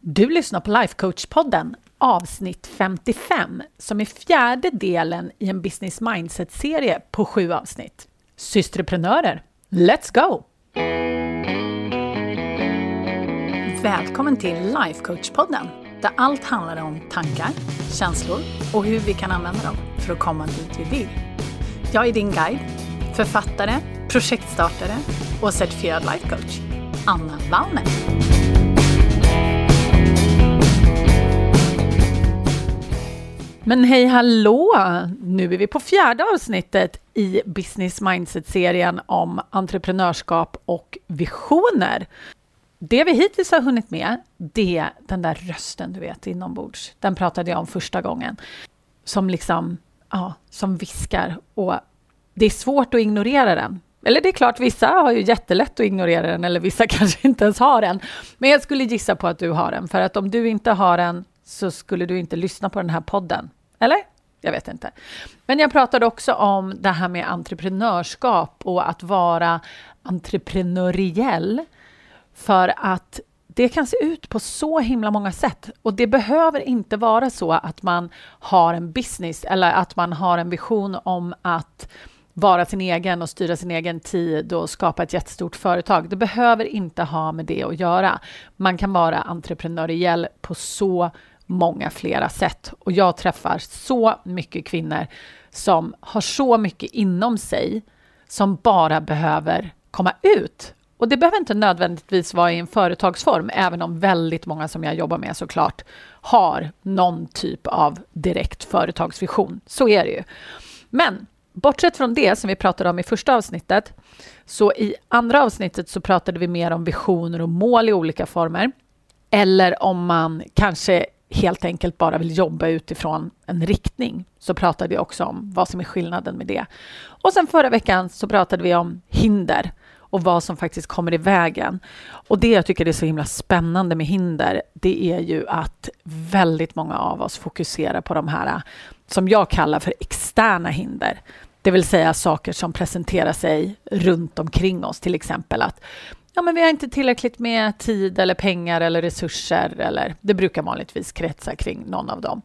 Du lyssnar på Lifecoach-podden avsnitt 55 som är fjärde delen i en Business Mindset-serie på sju avsnitt. Systreprenörer, let's go! Välkommen till Lifecoach-podden där allt handlar om tankar, känslor och hur vi kan använda dem för att komma dit vi vill. Jag är din guide, författare, projektstartare och certifierad lifecoach, Anna Wallner. Men hej hallå! Nu är vi på fjärde avsnittet i Business Mindset-serien om entreprenörskap och visioner. Det vi hittills har hunnit med, det är den där rösten du vet inombords. Den pratade jag om första gången. Som liksom, ja, som viskar och det är svårt att ignorera den. Eller det är klart, vissa har ju jättelätt att ignorera den eller vissa kanske inte ens har den. Men jag skulle gissa på att du har den, för att om du inte har den så skulle du inte lyssna på den här podden. Eller? Jag vet inte. Men jag pratade också om det här med entreprenörskap och att vara entreprenöriell. För att det kan se ut på så himla många sätt. Och det behöver inte vara så att man har en business eller att man har en vision om att vara sin egen och styra sin egen tid och skapa ett jättestort företag. Det behöver inte ha med det att göra. Man kan vara entreprenöriell på så många flera sätt. Och jag träffar så mycket kvinnor som har så mycket inom sig som bara behöver komma ut. Och det behöver inte nödvändigtvis vara i en företagsform, även om väldigt många som jag jobbar med såklart har någon typ av direkt företagsvision. Så är det ju. Men bortsett från det som vi pratade om i första avsnittet, så i andra avsnittet så pratade vi mer om visioner och mål i olika former. Eller om man kanske helt enkelt bara vill jobba utifrån en riktning så pratade vi också om vad som är skillnaden med det. Och sen förra veckan så pratade vi om hinder och vad som faktiskt kommer i vägen. Och det jag tycker är så himla spännande med hinder, det är ju att väldigt många av oss fokuserar på de här som jag kallar för externa hinder. Det vill säga saker som presenterar sig runt omkring oss, till exempel att ja, men vi har inte tillräckligt med tid eller pengar eller resurser. Eller, det brukar vanligtvis kretsa kring någon av dem.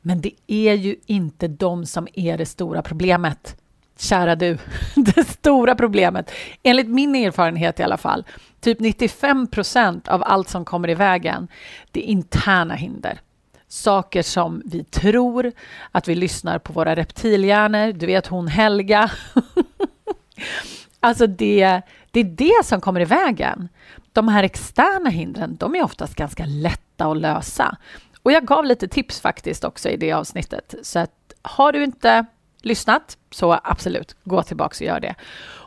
Men det är ju inte de som är det stora problemet. Kära du, det stora problemet, enligt min erfarenhet i alla fall, typ 95 procent av allt som kommer i vägen, det är interna hinder. Saker som vi tror, att vi lyssnar på våra reptilhjärnor, du vet hon Helga. alltså det, det är det som kommer i vägen. De här externa hindren, de är oftast ganska lätta att lösa. Och jag gav lite tips faktiskt också i det avsnittet. Så att har du inte lyssnat, så absolut, gå tillbaka och gör det.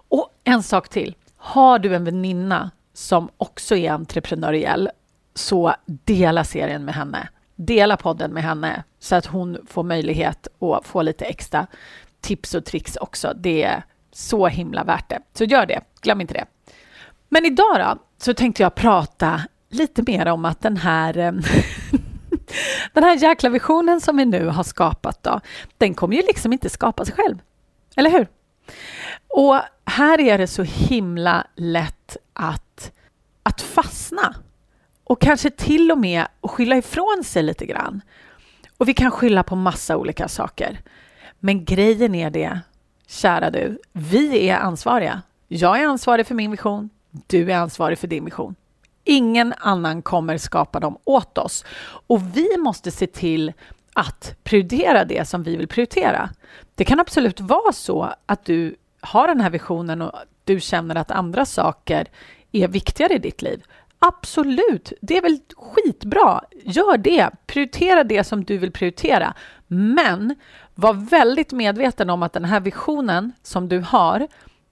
Och en sak till. Har du en väninna som också är entreprenöriell, så dela serien med henne. Dela podden med henne så att hon får möjlighet att få lite extra tips och tricks också. Det är så himla värt det. Så gör det, glöm inte det. Men idag då, så tänkte jag prata lite mer om att den här eh, den här jäkla visionen som vi nu har skapat då, den kommer ju liksom inte skapa sig själv. Eller hur? Och här är det så himla lätt att, att fastna och kanske till och med att skylla ifrån sig lite grann. Och vi kan skylla på massa olika saker. Men grejen är det kära du, vi är ansvariga. Jag är ansvarig för min vision. Du är ansvarig för din vision. Ingen annan kommer skapa dem åt oss. Och vi måste se till att prioritera det som vi vill prioritera. Det kan absolut vara så att du har den här visionen och du känner att andra saker är viktigare i ditt liv. Absolut, det är väl skitbra. Gör det. Prioritera det som du vill prioritera. Men var väldigt medveten om att den här visionen som du har,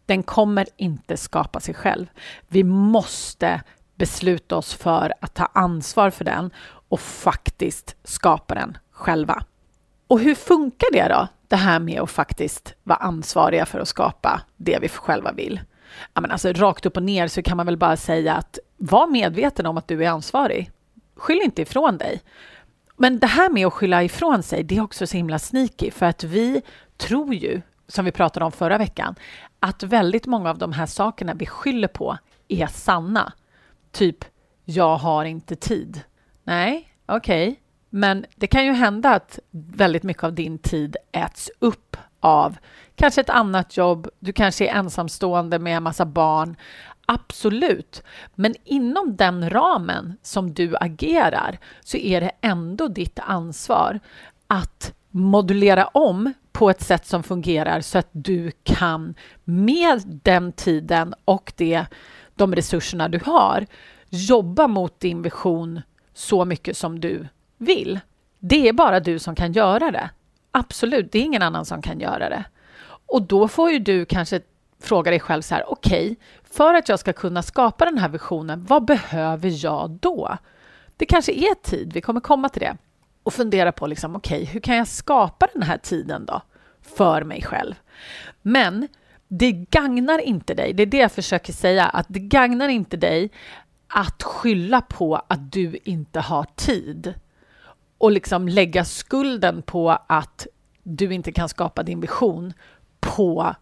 den kommer inte skapa sig själv. Vi måste besluta oss för att ta ansvar för den och faktiskt skapa den själva. Och hur funkar det då? Det här med att faktiskt vara ansvariga för att skapa det vi själva vill. Ja, men alltså, rakt upp och ner så kan man väl bara säga att var medveten om att du är ansvarig. Skyll inte ifrån dig. Men det här med att skylla ifrån sig, det är också så himla sneaky för att vi tror ju, som vi pratade om förra veckan, att väldigt många av de här sakerna vi skyller på är sanna. Typ, jag har inte tid. Nej, okej. Okay. Men det kan ju hända att väldigt mycket av din tid äts upp av kanske ett annat jobb, du kanske är ensamstående med en massa barn. Absolut, men inom den ramen som du agerar så är det ändå ditt ansvar att modulera om på ett sätt som fungerar så att du kan med den tiden och det, de resurserna du har jobba mot din vision så mycket som du vill. Det är bara du som kan göra det. Absolut, det är ingen annan som kan göra det. Och då får ju du kanske fråga dig själv så här, okej, okay, för att jag ska kunna skapa den här visionen, vad behöver jag då? Det kanske är tid, vi kommer komma till det. Och fundera på, liksom, okej, okay, hur kan jag skapa den här tiden då? För mig själv. Men det gagnar inte dig, det är det jag försöker säga, att det gagnar inte dig att skylla på att du inte har tid och liksom lägga skulden på att du inte kan skapa din vision på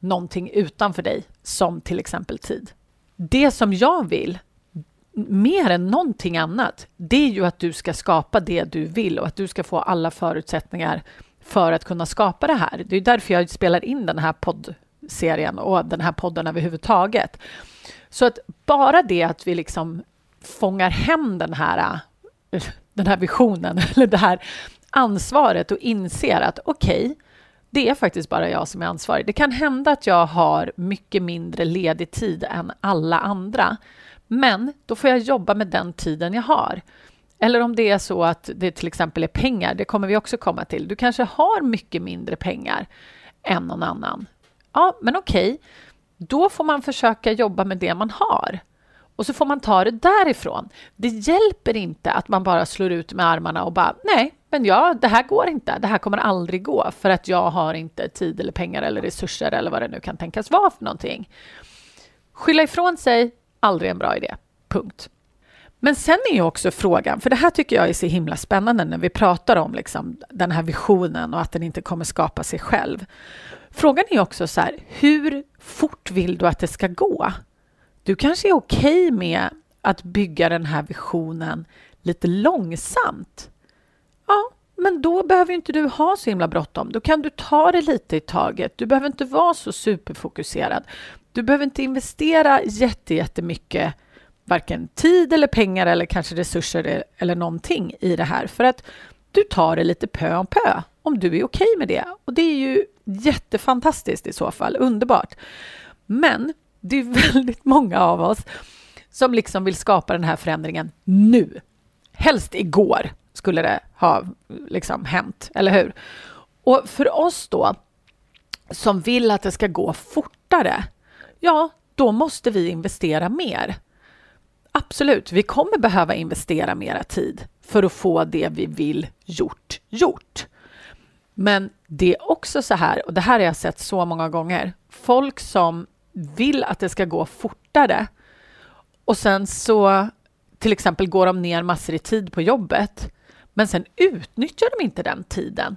någonting utanför dig, som till exempel tid. Det som jag vill, mer än någonting annat, det är ju att du ska skapa det du vill och att du ska få alla förutsättningar för att kunna skapa det här. Det är därför jag spelar in den här poddserien och den här podden överhuvudtaget. Så att bara det att vi liksom fångar hem den här, den här visionen eller det här ansvaret och inser att okej, okay, det är faktiskt bara jag som är ansvarig. Det kan hända att jag har mycket mindre ledig tid än alla andra, men då får jag jobba med den tiden jag har. Eller om det är så att det till exempel är pengar, det kommer vi också komma till. Du kanske har mycket mindre pengar än någon annan. Ja, men okej, okay. då får man försöka jobba med det man har. Och så får man ta det därifrån. Det hjälper inte att man bara slår ut med armarna och bara nej, men ja, det här går inte. Det här kommer aldrig gå för att jag har inte tid eller pengar eller resurser eller vad det nu kan tänkas vara för någonting. Skylla ifrån sig, aldrig en bra idé. Punkt. Men sen är ju också frågan, för det här tycker jag är så himla spännande när vi pratar om liksom den här visionen och att den inte kommer skapa sig själv. Frågan är också så här, hur fort vill du att det ska gå? Du kanske är okej okay med att bygga den här visionen lite långsamt. Ja, men då behöver inte du ha så himla bråttom. Då kan du ta det lite i taget. Du behöver inte vara så superfokuserad. Du behöver inte investera jättemycket varken tid eller pengar eller kanske resurser e-, eller någonting i det här för att du tar det lite pö om pö om du är okej okay med det. Och det är ju jättefantastiskt i så fall, underbart. Men det är väldigt många av oss som liksom vill skapa den här förändringen nu. Helst igår skulle det ha liksom hänt, eller hur? Och för oss då, som vill att det ska gå fortare, ja, då måste vi investera mer. Absolut, vi kommer behöva investera mera tid för att få det vi vill gjort, gjort. Men det är också så här, och det här har jag sett så många gånger, folk som vill att det ska gå fortare och sen så till exempel går de ner massor i tid på jobbet men sen utnyttjar de inte den tiden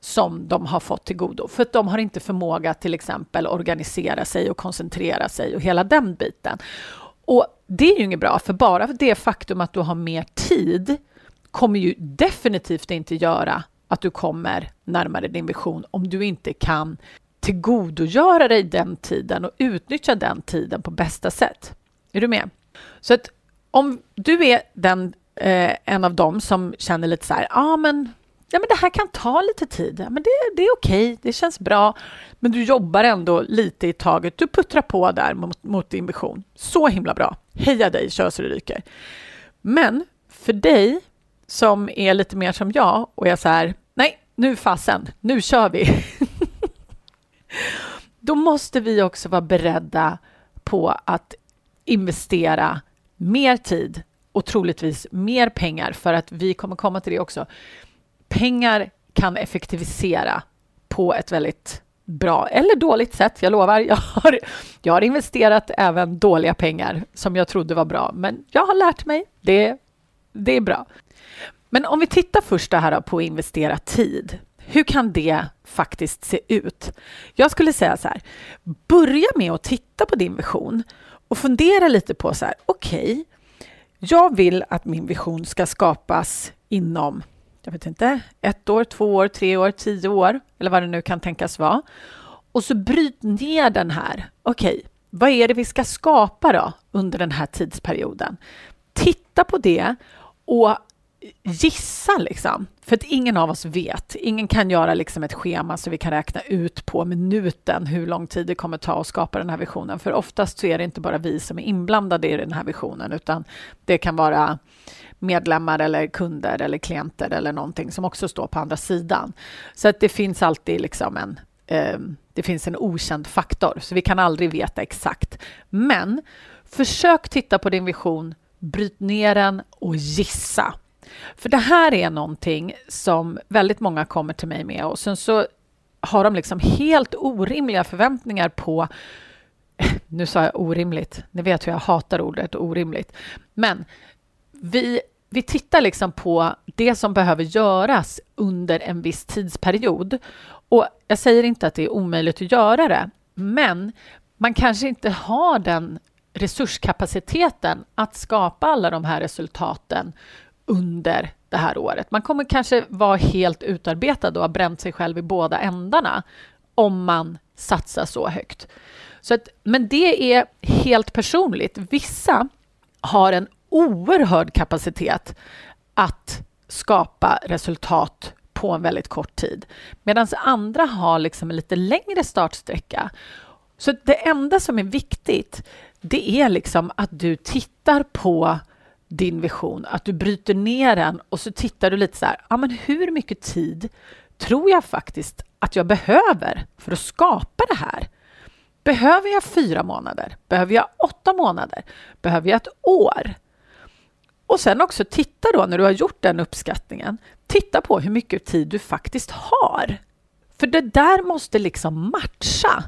som de har fått till godo för att de har inte förmåga att till exempel organisera sig och koncentrera sig och hela den biten. Och det är ju inget bra, för bara det faktum att du har mer tid kommer ju definitivt inte göra att du kommer närmare din vision om du inte kan tillgodogöra dig den tiden och utnyttja den tiden på bästa sätt. Är du med? Så att om du är den, eh, en av dem som känner lite så här, ah, men, ja men det här kan ta lite tid, ja, men det, det är okej, okay, det känns bra, men du jobbar ändå lite i taget, du puttrar på där mot, mot din vision. Så himla bra! Heja dig, kör så det ryker! Men för dig som är lite mer som jag och är så här, nej, nu fasen, nu kör vi! Då måste vi också vara beredda på att investera mer tid och troligtvis mer pengar för att vi kommer komma till det också. Pengar kan effektivisera på ett väldigt bra eller dåligt sätt. Jag lovar, jag har, jag har investerat även dåliga pengar som jag trodde var bra, men jag har lärt mig. Det, det är bra. Men om vi tittar först det här på att investera tid. Hur kan det faktiskt se ut? Jag skulle säga så här, börja med att titta på din vision och fundera lite på så här, okej, okay, Jag vill att min vision ska skapas inom, jag vet inte, ett år, två år, tre år, tio år eller vad det nu kan tänkas vara. Och så bryt ner den här. Okej, okay, vad är det vi ska skapa då under den här tidsperioden? Titta på det och gissa liksom. För att ingen av oss vet. Ingen kan göra liksom ett schema så vi kan räkna ut på minuten hur lång tid det kommer ta att skapa den här visionen. För oftast så är det inte bara vi som är inblandade i den här visionen, utan det kan vara medlemmar eller kunder eller klienter eller någonting som också står på andra sidan. Så att det finns alltid liksom en eh, det finns en okänd faktor, så vi kan aldrig veta exakt. Men försök titta på din vision, bryt ner den och gissa. För det här är någonting som väldigt många kommer till mig med och sen så har de liksom helt orimliga förväntningar på nu sa jag orimligt, ni vet hur jag hatar ordet orimligt, men vi, vi tittar liksom på det som behöver göras under en viss tidsperiod. Och jag säger inte att det är omöjligt att göra det, men man kanske inte har den resurskapaciteten att skapa alla de här resultaten under det här året. Man kommer kanske vara helt utarbetad och ha bränt sig själv i båda ändarna om man satsar så högt. Så att, men det är helt personligt. Vissa har en oerhörd kapacitet att skapa resultat på en väldigt kort tid. Medan andra har liksom en lite längre startsträcka. Så det enda som är viktigt, det är liksom att du tittar på din vision, att du bryter ner den och så tittar du lite så här, ja men hur mycket tid tror jag faktiskt att jag behöver för att skapa det här? Behöver jag fyra månader? Behöver jag åtta månader? Behöver jag ett år? Och sen också titta då när du har gjort den uppskattningen, titta på hur mycket tid du faktiskt har. För det där måste liksom matcha.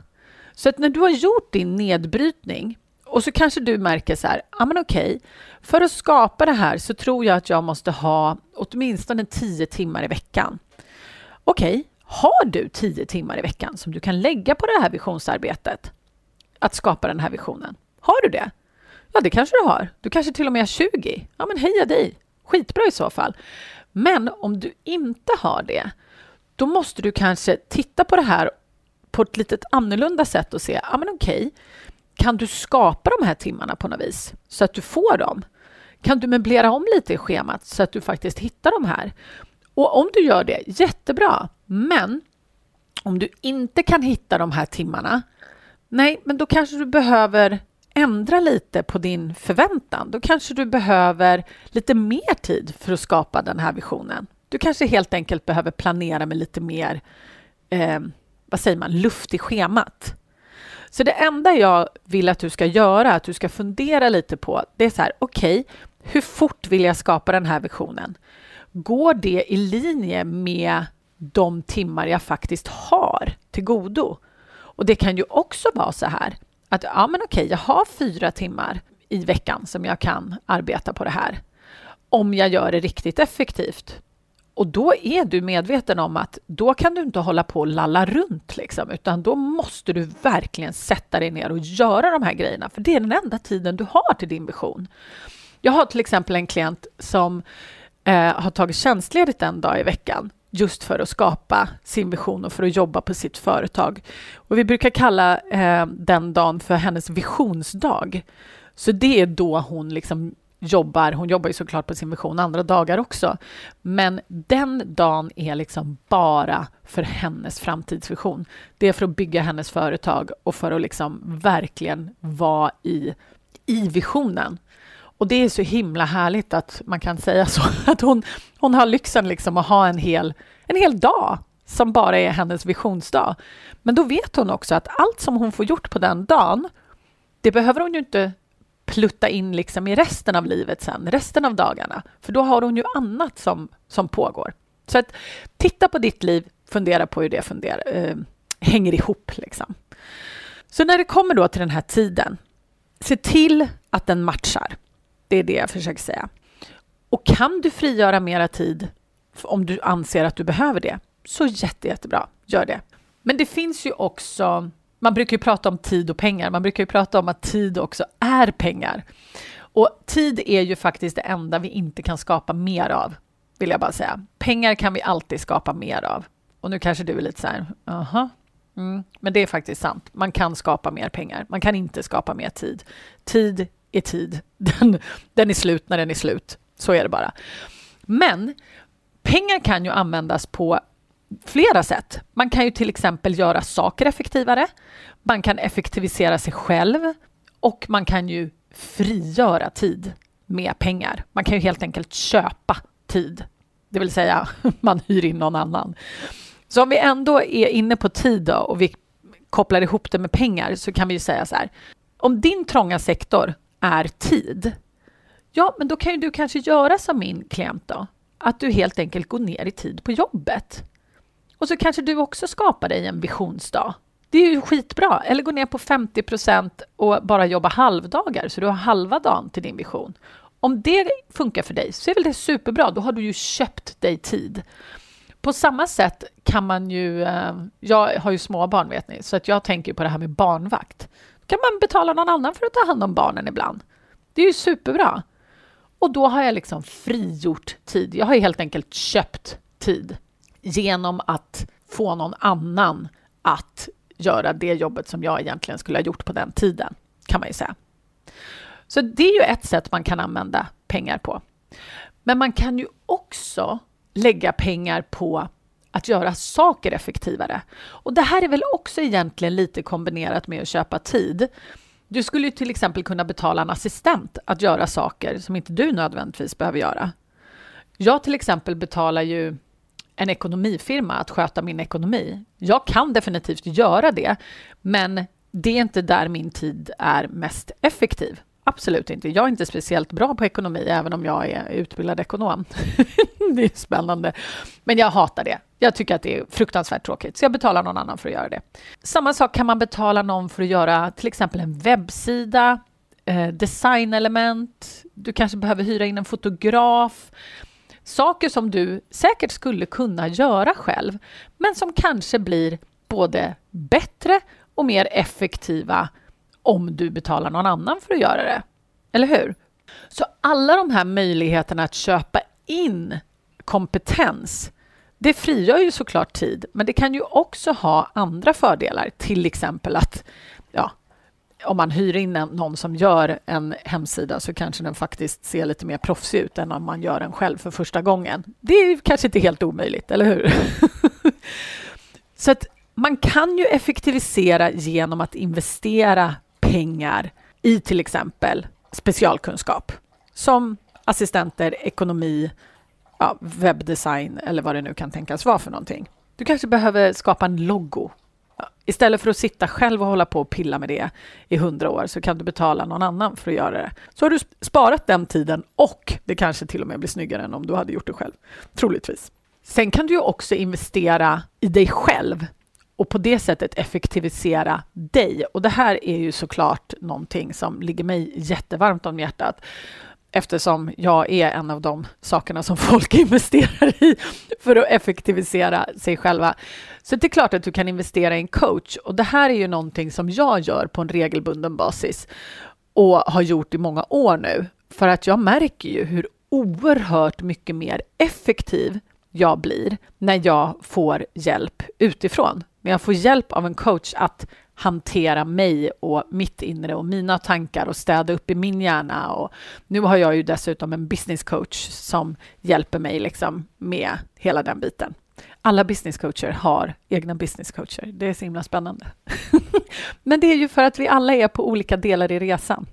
Så att när du har gjort din nedbrytning och så kanske du märker så här, ja men okej, för att skapa det här så tror jag att jag måste ha åtminstone tio timmar i veckan. Okej, har du tio timmar i veckan som du kan lägga på det här visionsarbetet? Att skapa den här visionen. Har du det? Ja, det kanske du har. Du kanske till och med har 20. Ja, men heja dig! Skitbra i så fall. Men om du inte har det, då måste du kanske titta på det här på ett lite annorlunda sätt och se, ja men okej, kan du skapa de här timmarna på något vis så att du får dem? Kan du möblera om lite i schemat så att du faktiskt hittar de här? Och om du gör det, jättebra. Men om du inte kan hitta de här timmarna, nej, men då kanske du behöver ändra lite på din förväntan. Då kanske du behöver lite mer tid för att skapa den här visionen. Du kanske helt enkelt behöver planera med lite mer, eh, vad säger man, luft i schemat. Så det enda jag vill att du ska göra, att du ska fundera lite på, det är så här, okej, okay, hur fort vill jag skapa den här visionen? Går det i linje med de timmar jag faktiskt har till godo? Och det kan ju också vara så här att ja, men okej, jag har fyra timmar i veckan som jag kan arbeta på det här. Om jag gör det riktigt effektivt. Och då är du medveten om att då kan du inte hålla på och lalla runt, liksom, utan då måste du verkligen sätta dig ner och göra de här grejerna, för det är den enda tiden du har till din vision. Jag har till exempel en klient som eh, har tagit tjänstledigt en dag i veckan just för att skapa sin vision och för att jobba på sitt företag. Och vi brukar kalla eh, den dagen för hennes visionsdag. Så det är då hon liksom jobbar, hon jobbar ju såklart på sin vision andra dagar också, men den dagen är liksom bara för hennes framtidsvision. Det är för att bygga hennes företag och för att liksom verkligen vara i, i visionen. Och det är så himla härligt att man kan säga så, att hon, hon har lyxen liksom att ha en hel, en hel dag som bara är hennes visionsdag. Men då vet hon också att allt som hon får gjort på den dagen, det behöver hon ju inte plutta in liksom i resten av livet sen, resten av dagarna. För då har hon ju annat som, som pågår. Så att titta på ditt liv, fundera på hur det funderar, eh, hänger ihop. Liksom. Så när det kommer då till den här tiden, se till att den matchar. Det är det jag försöker säga. Och kan du frigöra mera tid om du anser att du behöver det, så jätte, jättebra, gör det. Men det finns ju också, man brukar ju prata om tid och pengar, man brukar ju prata om att tid också är pengar. Och tid är ju faktiskt det enda vi inte kan skapa mer av, vill jag bara säga. Pengar kan vi alltid skapa mer av. Och nu kanske du är lite så här, aha. Mm. Men det är faktiskt sant. Man kan skapa mer pengar. Man kan inte skapa mer tid. Tid är tid. Den, den är slut när den är slut. Så är det bara. Men pengar kan ju användas på flera sätt. Man kan ju till exempel göra saker effektivare. Man kan effektivisera sig själv och man kan ju frigöra tid med pengar. Man kan ju helt enkelt köpa tid, det vill säga man hyr in någon annan. Så om vi ändå är inne på tid då, och vi kopplar ihop det med pengar så kan vi ju säga så här. Om din trånga sektor är tid, ja, men då kan ju du kanske göra som min klient då, att du helt enkelt går ner i tid på jobbet. Och så kanske du också skapar dig en visionsdag. Det är ju skitbra. Eller gå ner på 50 procent och bara jobba halvdagar, så du har halva dagen till din vision. Om det funkar för dig så är väl det superbra. Då har du ju köpt dig tid. På samma sätt kan man ju... Eh, jag har ju småbarn, vet ni, så att jag tänker på det här med barnvakt. Då kan man betala någon annan för att ta hand om barnen ibland. Det är ju superbra. Och då har jag liksom frigjort tid. Jag har helt enkelt köpt tid genom att få någon annan att göra det jobbet som jag egentligen skulle ha gjort på den tiden, kan man ju säga. Så det är ju ett sätt man kan använda pengar på. Men man kan ju också lägga pengar på att göra saker effektivare. Och det här är väl också egentligen lite kombinerat med att köpa tid. Du skulle ju till exempel kunna betala en assistent att göra saker som inte du nödvändigtvis behöver göra. Jag till exempel betalar ju en ekonomifirma att sköta min ekonomi. Jag kan definitivt göra det, men det är inte där min tid är mest effektiv. Absolut inte. Jag är inte speciellt bra på ekonomi, även om jag är utbildad ekonom. det är spännande. Men jag hatar det. Jag tycker att det är fruktansvärt tråkigt, så jag betalar någon annan för att göra det. Samma sak kan man betala någon för att göra till exempel en webbsida, eh, designelement. Du kanske behöver hyra in en fotograf. Saker som du säkert skulle kunna göra själv, men som kanske blir både bättre och mer effektiva om du betalar någon annan för att göra det. Eller hur? Så alla de här möjligheterna att köpa in kompetens, det frigör ju såklart tid, men det kan ju också ha andra fördelar, till exempel att om man hyr in någon som gör en hemsida så kanske den faktiskt ser lite mer proffsig ut än om man gör den själv för första gången. Det är kanske inte helt omöjligt, eller hur? så att man kan ju effektivisera genom att investera pengar i till exempel specialkunskap som assistenter, ekonomi, ja, webbdesign eller vad det nu kan tänkas vara för någonting. Du kanske behöver skapa en logo Istället för att sitta själv och hålla på och pilla med det i hundra år så kan du betala någon annan för att göra det. Så har du sparat den tiden och det kanske till och med blir snyggare än om du hade gjort det själv. Troligtvis. Sen kan du ju också investera i dig själv och på det sättet effektivisera dig. Och det här är ju såklart någonting som ligger mig jättevarmt om hjärtat eftersom jag är en av de sakerna som folk investerar i för att effektivisera sig själva. Så det är klart att du kan investera i en coach och det här är ju någonting som jag gör på en regelbunden basis och har gjort i många år nu för att jag märker ju hur oerhört mycket mer effektiv jag blir när jag får hjälp utifrån. När jag får hjälp av en coach att hantera mig och mitt inre och mina tankar och städa upp i min hjärna. Och nu har jag ju dessutom en business coach som hjälper mig liksom med hela den biten. Alla business coacher har egna business coacher. Det är så himla spännande. Men det är ju för att vi alla är på olika delar i resan.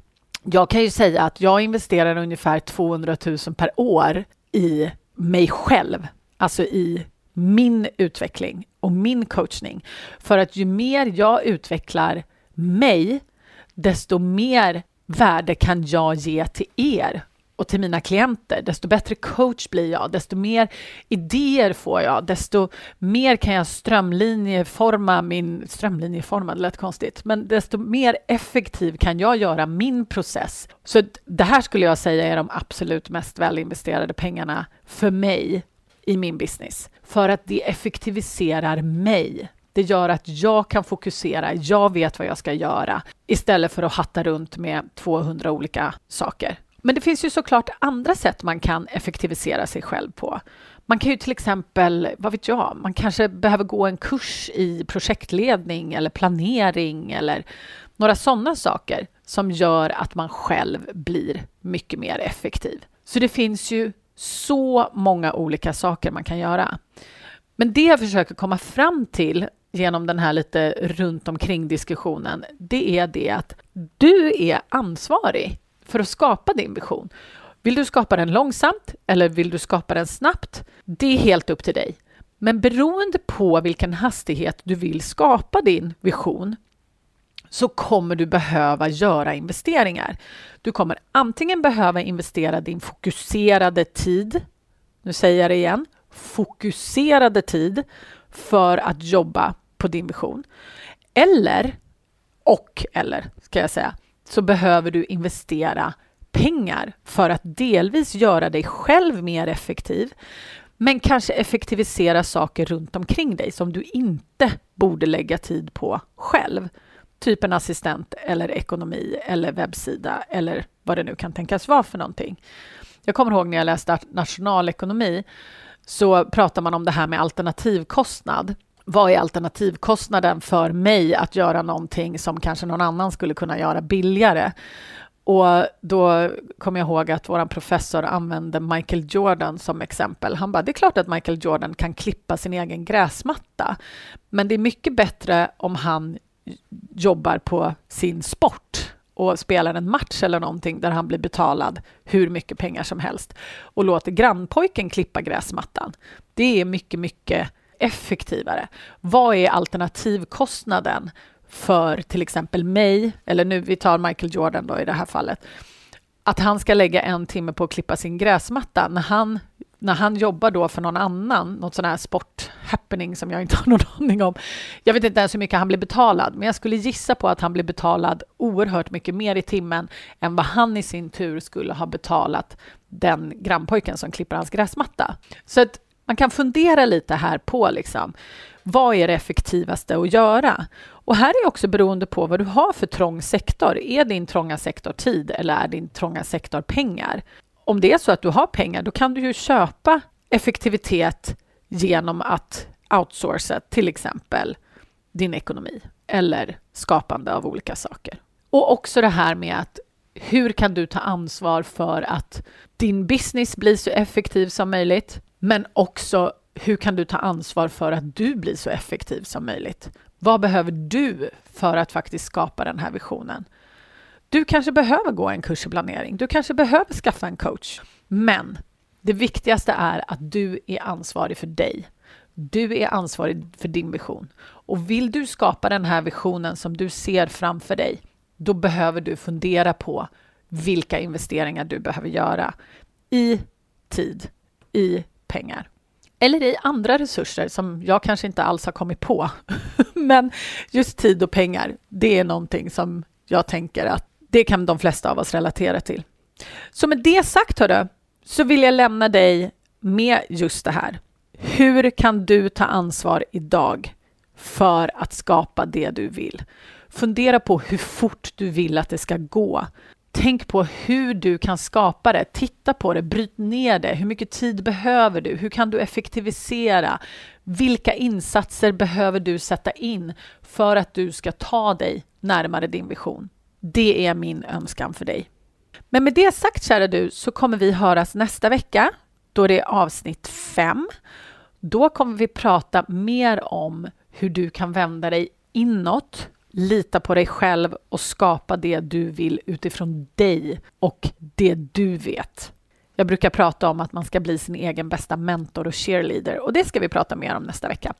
Jag kan ju säga att jag investerar ungefär 200 000 per år i mig själv, alltså i min utveckling och min coachning. För att ju mer jag utvecklar mig, desto mer värde kan jag ge till er och till mina klienter. Desto bättre coach blir jag, desto mer idéer får jag, desto mer kan jag strömlinjeforma min... Strömlinjeforma, det lät konstigt, men desto mer effektiv kan jag göra min process. Så det här skulle jag säga är de absolut mest välinvesterade pengarna för mig i min business för att det effektiviserar mig. Det gör att jag kan fokusera, jag vet vad jag ska göra istället för att hatta runt med 200 olika saker. Men det finns ju såklart andra sätt man kan effektivisera sig själv på. Man kan ju till exempel, vad vet jag, man kanske behöver gå en kurs i projektledning eller planering eller några sådana saker som gör att man själv blir mycket mer effektiv. Så det finns ju så många olika saker man kan göra. Men det jag försöker komma fram till genom den här lite runt omkring diskussionen, det är det att du är ansvarig för att skapa din vision. Vill du skapa den långsamt eller vill du skapa den snabbt? Det är helt upp till dig. Men beroende på vilken hastighet du vill skapa din vision så kommer du behöva göra investeringar. Du kommer antingen behöva investera din fokuserade tid, nu säger jag det igen, fokuserade tid för att jobba på din vision. Eller, och eller ska jag säga, så behöver du investera pengar för att delvis göra dig själv mer effektiv, men kanske effektivisera saker runt omkring dig som du inte borde lägga tid på själv. Typ en assistent eller ekonomi eller webbsida eller vad det nu kan tänkas vara för någonting. Jag kommer ihåg när jag läste nationalekonomi så pratar man om det här med alternativkostnad. Vad är alternativkostnaden för mig att göra någonting som kanske någon annan skulle kunna göra billigare? Och då kommer jag ihåg att vår professor använde Michael Jordan som exempel. Han bara, det är klart att Michael Jordan kan klippa sin egen gräsmatta, men det är mycket bättre om han jobbar på sin sport och spelar en match eller någonting där han blir betalad hur mycket pengar som helst och låter grannpojken klippa gräsmattan. Det är mycket, mycket effektivare. Vad är alternativkostnaden för till exempel mig, eller nu vi tar Michael Jordan då i det här fallet, att han ska lägga en timme på att klippa sin gräsmatta när han, när han jobbar då för någon annan, något sån här sport-happening som jag inte har någon aning om. Jag vet inte ens hur mycket han blir betalad, men jag skulle gissa på att han blir betalad oerhört mycket mer i timmen än vad han i sin tur skulle ha betalat den grannpojken som klipper hans gräsmatta. Så att man kan fundera lite här på liksom, vad är det effektivaste att göra? Och här är också beroende på vad du har för trång sektor. Är din trånga sektor tid eller är din trånga sektor pengar? Om det är så att du har pengar, då kan du ju köpa effektivitet genom att outsourca till exempel din ekonomi eller skapande av olika saker. Och också det här med att hur kan du ta ansvar för att din business blir så effektiv som möjligt, men också hur kan du ta ansvar för att du blir så effektiv som möjligt? Vad behöver du för att faktiskt skapa den här visionen? Du kanske behöver gå en kurs i planering. Du kanske behöver skaffa en coach. Men det viktigaste är att du är ansvarig för dig. Du är ansvarig för din vision. Och vill du skapa den här visionen som du ser framför dig, då behöver du fundera på vilka investeringar du behöver göra i tid, i pengar eller i andra resurser som jag kanske inte alls har kommit på. Men just tid och pengar, det är någonting som jag tänker att det kan de flesta av oss relatera till. Så med det sagt, hörru, så vill jag lämna dig med just det här. Hur kan du ta ansvar idag för att skapa det du vill? Fundera på hur fort du vill att det ska gå. Tänk på hur du kan skapa det. Titta på det, bryt ner det. Hur mycket tid behöver du? Hur kan du effektivisera? Vilka insatser behöver du sätta in för att du ska ta dig närmare din vision? Det är min önskan för dig. Men med det sagt, kära du, så kommer vi höras nästa vecka då det är avsnitt 5. Då kommer vi prata mer om hur du kan vända dig inåt lita på dig själv och skapa det du vill utifrån dig och det du vet. Jag brukar prata om att man ska bli sin egen bästa mentor och cheerleader och det ska vi prata mer om nästa vecka.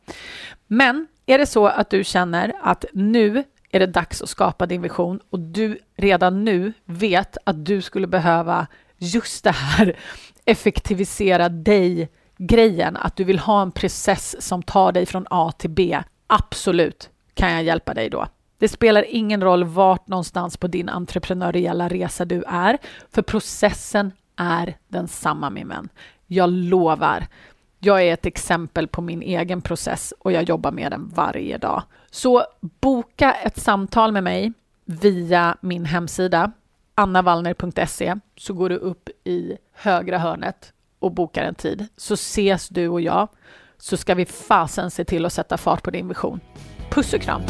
Men är det så att du känner att nu är det dags att skapa din vision och du redan nu vet att du skulle behöva just det här effektivisera dig grejen, att du vill ha en process som tar dig från A till B. Absolut kan jag hjälpa dig då. Det spelar ingen roll vart någonstans på din entreprenöriella resa du är, för processen är densamma min vän. Jag lovar. Jag är ett exempel på min egen process och jag jobbar med den varje dag. Så boka ett samtal med mig via min hemsida annavallner.se så går du upp i högra hörnet och bokar en tid så ses du och jag så ska vi fasen se till att sätta fart på din vision. Puss och kram!